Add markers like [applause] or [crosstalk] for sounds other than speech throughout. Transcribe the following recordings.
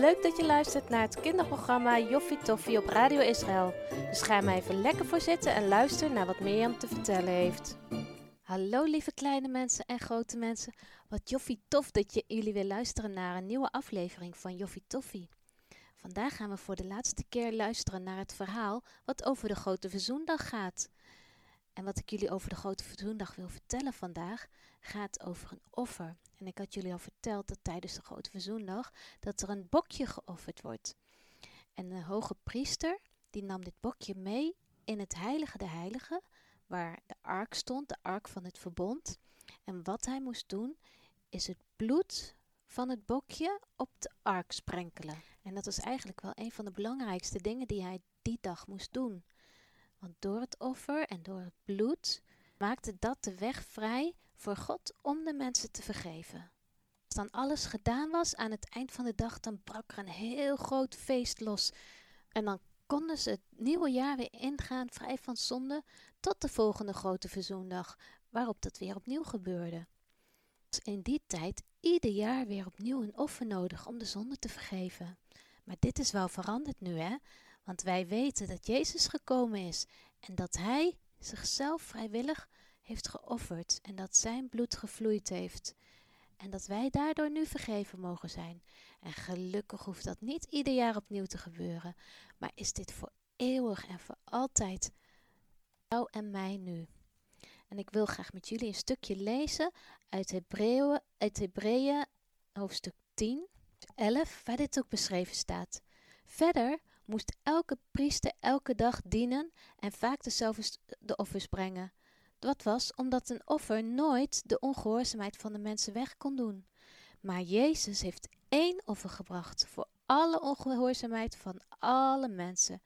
Leuk dat je luistert naar het kinderprogramma Joffie Toffie op Radio Israël. Dus ga maar even lekker voor zitten en luister naar wat Mirjam te vertellen heeft. Hallo lieve kleine mensen en grote mensen. Wat joffie tof dat je, jullie weer luisteren naar een nieuwe aflevering van Joffie Toffie. Vandaag gaan we voor de laatste keer luisteren naar het verhaal wat over de Grote Verzoendag gaat. En wat ik jullie over de Grote Verzoendag wil vertellen vandaag, gaat over een offer. En ik had jullie al verteld dat tijdens de Grote Verzoendag dat er een bokje geofferd wordt. En de hoge priester die nam dit bokje mee in het heilige de heiligen, waar de ark stond, de ark van het verbond. En wat hij moest doen, is het bloed van het bokje op de ark sprenkelen. En dat was eigenlijk wel een van de belangrijkste dingen die hij die dag moest doen. Want door het offer en door het bloed maakte dat de weg vrij voor God om de mensen te vergeven. Als dan alles gedaan was aan het eind van de dag, dan brak er een heel groot feest los. En dan konden ze het nieuwe jaar weer ingaan, vrij van zonde, tot de volgende grote verzoendag, waarop dat weer opnieuw gebeurde. Dus in die tijd ieder jaar weer opnieuw een offer nodig om de zonde te vergeven. Maar dit is wel veranderd nu, hè? Want wij weten dat Jezus gekomen is en dat Hij zichzelf vrijwillig heeft geofferd en dat Zijn bloed gevloeid heeft. En dat wij daardoor nu vergeven mogen zijn. En gelukkig hoeft dat niet ieder jaar opnieuw te gebeuren, maar is dit voor eeuwig en voor altijd jou en mij nu. En ik wil graag met jullie een stukje lezen uit Hebreeën, uit hoofdstuk 10, 11, waar dit ook beschreven staat. Verder moest elke priester elke dag dienen en vaak dezelfde de offers brengen. Dat was omdat een offer nooit de ongehoorzaamheid van de mensen weg kon doen. Maar Jezus heeft één offer gebracht voor alle ongehoorzaamheid van alle mensen.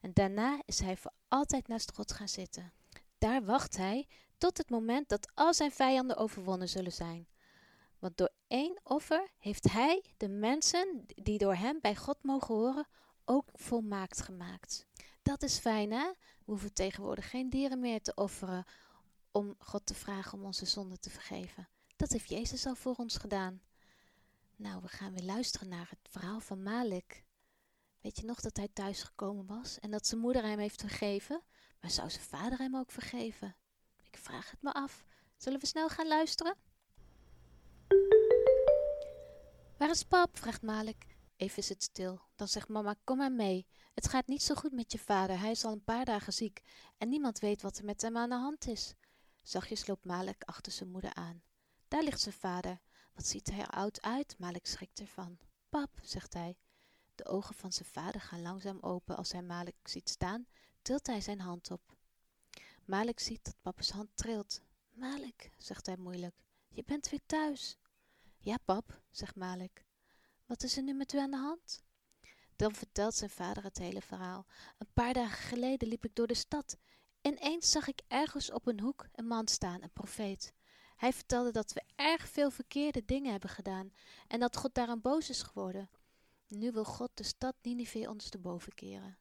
En daarna is hij voor altijd naast God gaan zitten. Daar wacht hij tot het moment dat al zijn vijanden overwonnen zullen zijn. Want door één offer heeft hij de mensen die door hem bij God mogen horen ook volmaakt gemaakt. Dat is fijn hè? We hoeven tegenwoordig geen dieren meer te offeren om God te vragen om onze zonden te vergeven. Dat heeft Jezus al voor ons gedaan. Nou, we gaan weer luisteren naar het verhaal van Malik. Weet je nog dat hij thuis gekomen was en dat zijn moeder hem heeft vergeven? Maar zou zijn vader hem ook vergeven? Ik vraag het me af. Zullen we snel gaan luisteren? Waar is pap? vraagt Malik. Even is het stil. Dan zegt mama, kom maar mee. Het gaat niet zo goed met je vader. Hij is al een paar dagen ziek. En niemand weet wat er met hem aan de hand is. Zachtjes loopt Malik achter zijn moeder aan. Daar ligt zijn vader. Wat ziet hij er oud uit? Malik schrikt ervan. Pap, zegt hij. De ogen van zijn vader gaan langzaam open als hij Malik ziet staan, tilt hij zijn hand op. Malik ziet dat papa's hand trilt. Malik, zegt hij moeilijk, je bent weer thuis. Ja, pap, zegt Malik. Wat is er nu met u aan de hand? Dan vertelt zijn vader het hele verhaal. Een paar dagen geleden liep ik door de stad. Ineens zag ik ergens op een hoek een man staan, een profeet. Hij vertelde dat we erg veel verkeerde dingen hebben gedaan en dat God daaraan boos is geworden. Nu wil God de stad Ninive ons te boven keren.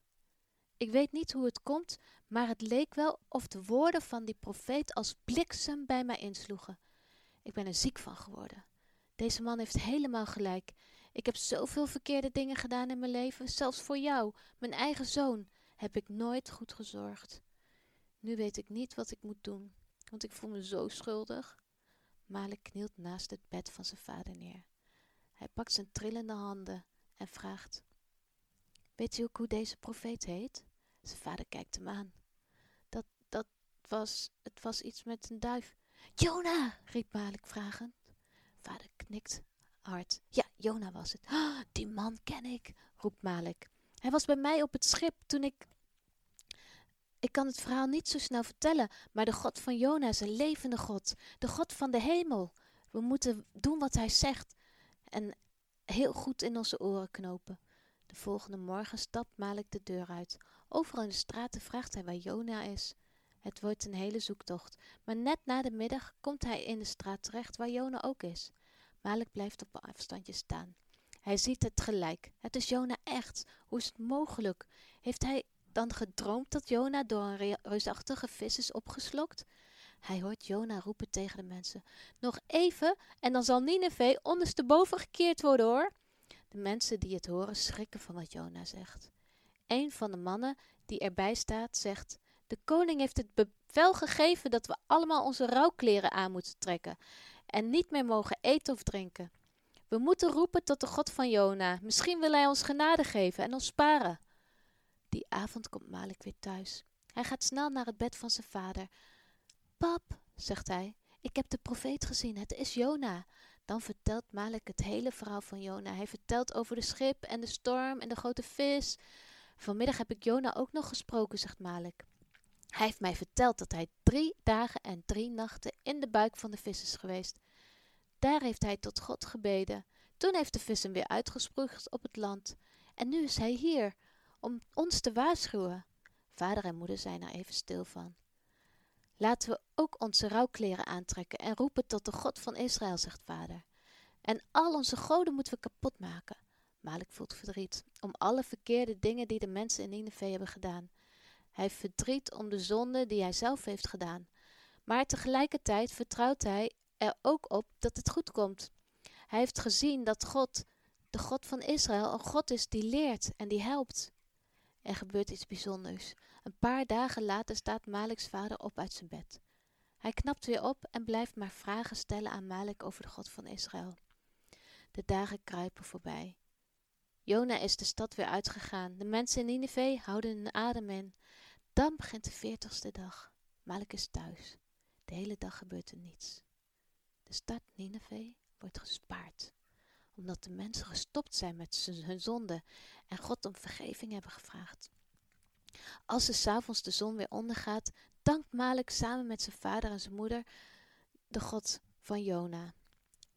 Ik weet niet hoe het komt, maar het leek wel of de woorden van die profeet als bliksem bij mij insloegen. Ik ben er ziek van geworden. Deze man heeft helemaal gelijk. Ik heb zoveel verkeerde dingen gedaan in mijn leven, zelfs voor jou, mijn eigen zoon, heb ik nooit goed gezorgd. Nu weet ik niet wat ik moet doen, want ik voel me zo schuldig. Malik knielt naast het bed van zijn vader neer. Hij pakt zijn trillende handen en vraagt: Weet u ook hoe deze profeet heet? Zijn vader kijkt hem aan. Dat, dat was, het was iets met een duif. Jona, riep Malik vragend. Vader knikt Ja, Jona was het. [gasps] Die man ken ik, roept Malik. Hij was bij mij op het schip toen ik. Ik kan het verhaal niet zo snel vertellen, maar de God van Jona is een levende God, de God van de hemel. We moeten doen wat hij zegt en heel goed in onze oren knopen. De volgende morgen stapt Malik de deur uit. Overal in de straten vraagt hij waar Jona is. Het wordt een hele zoektocht, maar net na de middag komt hij in de straat terecht waar Jona ook is. Malik blijft op een afstandje staan. Hij ziet het gelijk. Het is Jona echt. Hoe is het mogelijk? Heeft hij dan gedroomd dat Jona door een reusachtige vis is opgeslokt? Hij hoort Jona roepen tegen de mensen: Nog even en dan zal Nineveh ondersteboven gekeerd worden hoor. De mensen die het horen schrikken van wat Jona zegt. Een van de mannen die erbij staat zegt: De koning heeft het bevel gegeven dat we allemaal onze rouwkleren aan moeten trekken en niet meer mogen eten of drinken. We moeten roepen tot de God van Jona. Misschien wil hij ons genade geven en ons sparen. Die avond komt Malik weer thuis. Hij gaat snel naar het bed van zijn vader. Pap, zegt hij, ik heb de profeet gezien. Het is Jona. Dan vertelt Malik het hele verhaal van Jona. Hij vertelt over de schip en de storm en de grote vis. Vanmiddag heb ik Jona ook nog gesproken, zegt Malik. Hij heeft mij verteld dat hij drie dagen en drie nachten in de buik van de vis is geweest. Daar heeft hij tot God gebeden. Toen heeft de vis hem weer uitgesproegd op het land. En nu is hij hier, om ons te waarschuwen. Vader en moeder zijn er even stil van. Laten we ook onze rouwkleren aantrekken en roepen tot de God van Israël, zegt vader. En al onze goden moeten we kapot maken. Malik voelt verdriet om alle verkeerde dingen die de mensen in Nineveh hebben gedaan. Hij verdriet om de zonde die hij zelf heeft gedaan. Maar tegelijkertijd vertrouwt hij er ook op dat het goed komt. Hij heeft gezien dat God, de God van Israël, een God is die leert en die helpt. Er gebeurt iets bijzonders. Een paar dagen later staat Maliks vader op uit zijn bed. Hij knapt weer op en blijft maar vragen stellen aan Malik over de God van Israël. De dagen kruipen voorbij. Jona is de stad weer uitgegaan. De mensen in Nineveh houden hun adem in. Dan begint de veertigste dag. Malik is thuis. De hele dag gebeurt er niets. De stad Nineveh wordt gespaard, omdat de mensen gestopt zijn met hun zonde en God om vergeving hebben gevraagd. Als er s'avonds de zon weer ondergaat, dankt Malik samen met zijn vader en zijn moeder de God van Jona.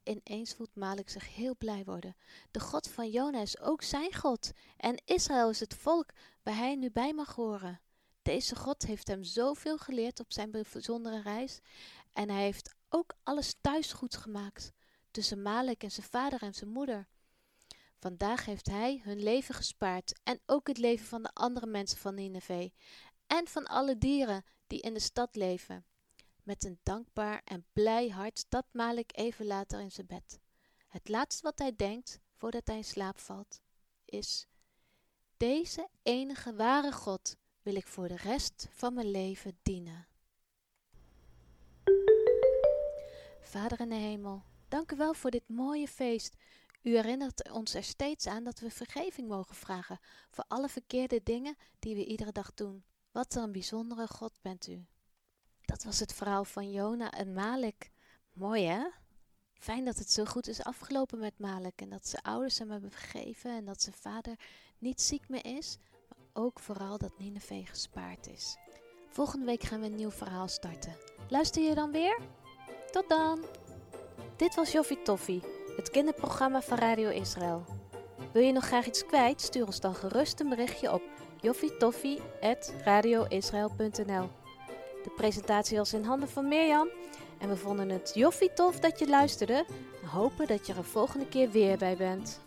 Ineens voelt Malik zich heel blij worden. De God van Jona is ook zijn God en Israël is het volk waar hij nu bij mag horen. Deze God heeft hem zoveel geleerd op zijn bijzondere reis en hij heeft ook alles thuis goed gemaakt, tussen Malek en zijn vader en zijn moeder. Vandaag heeft hij hun leven gespaard en ook het leven van de andere mensen van Nineveh en van alle dieren die in de stad leven. Met een dankbaar en blij hart stapt Malik even later in zijn bed. Het laatste wat hij denkt voordat hij in slaap valt, is: Deze enige ware God wil ik voor de rest van mijn leven dienen. Vader in de hemel, dank u wel voor dit mooie feest. U herinnert ons er steeds aan dat we vergeving mogen vragen voor alle verkeerde dingen die we iedere dag doen. Wat een bijzondere God bent u. Dat was het verhaal van Jona en Malik. Mooi hè? Fijn dat het zo goed is afgelopen met Malik en dat zijn ouders hem hebben vergeven en dat zijn vader niet ziek meer is, ook vooral dat Nineveh gespaard is. Volgende week gaan we een nieuw verhaal starten. Luister je dan weer? Tot dan! Dit was Joffie Toffie, het kinderprogramma van Radio Israël. Wil je nog graag iets kwijt? Stuur ons dan gerust een berichtje op joffietoffie.radioisrael.nl De presentatie was in handen van Mirjam en we vonden het joffie tof dat je luisterde en hopen dat je er volgende keer weer bij bent.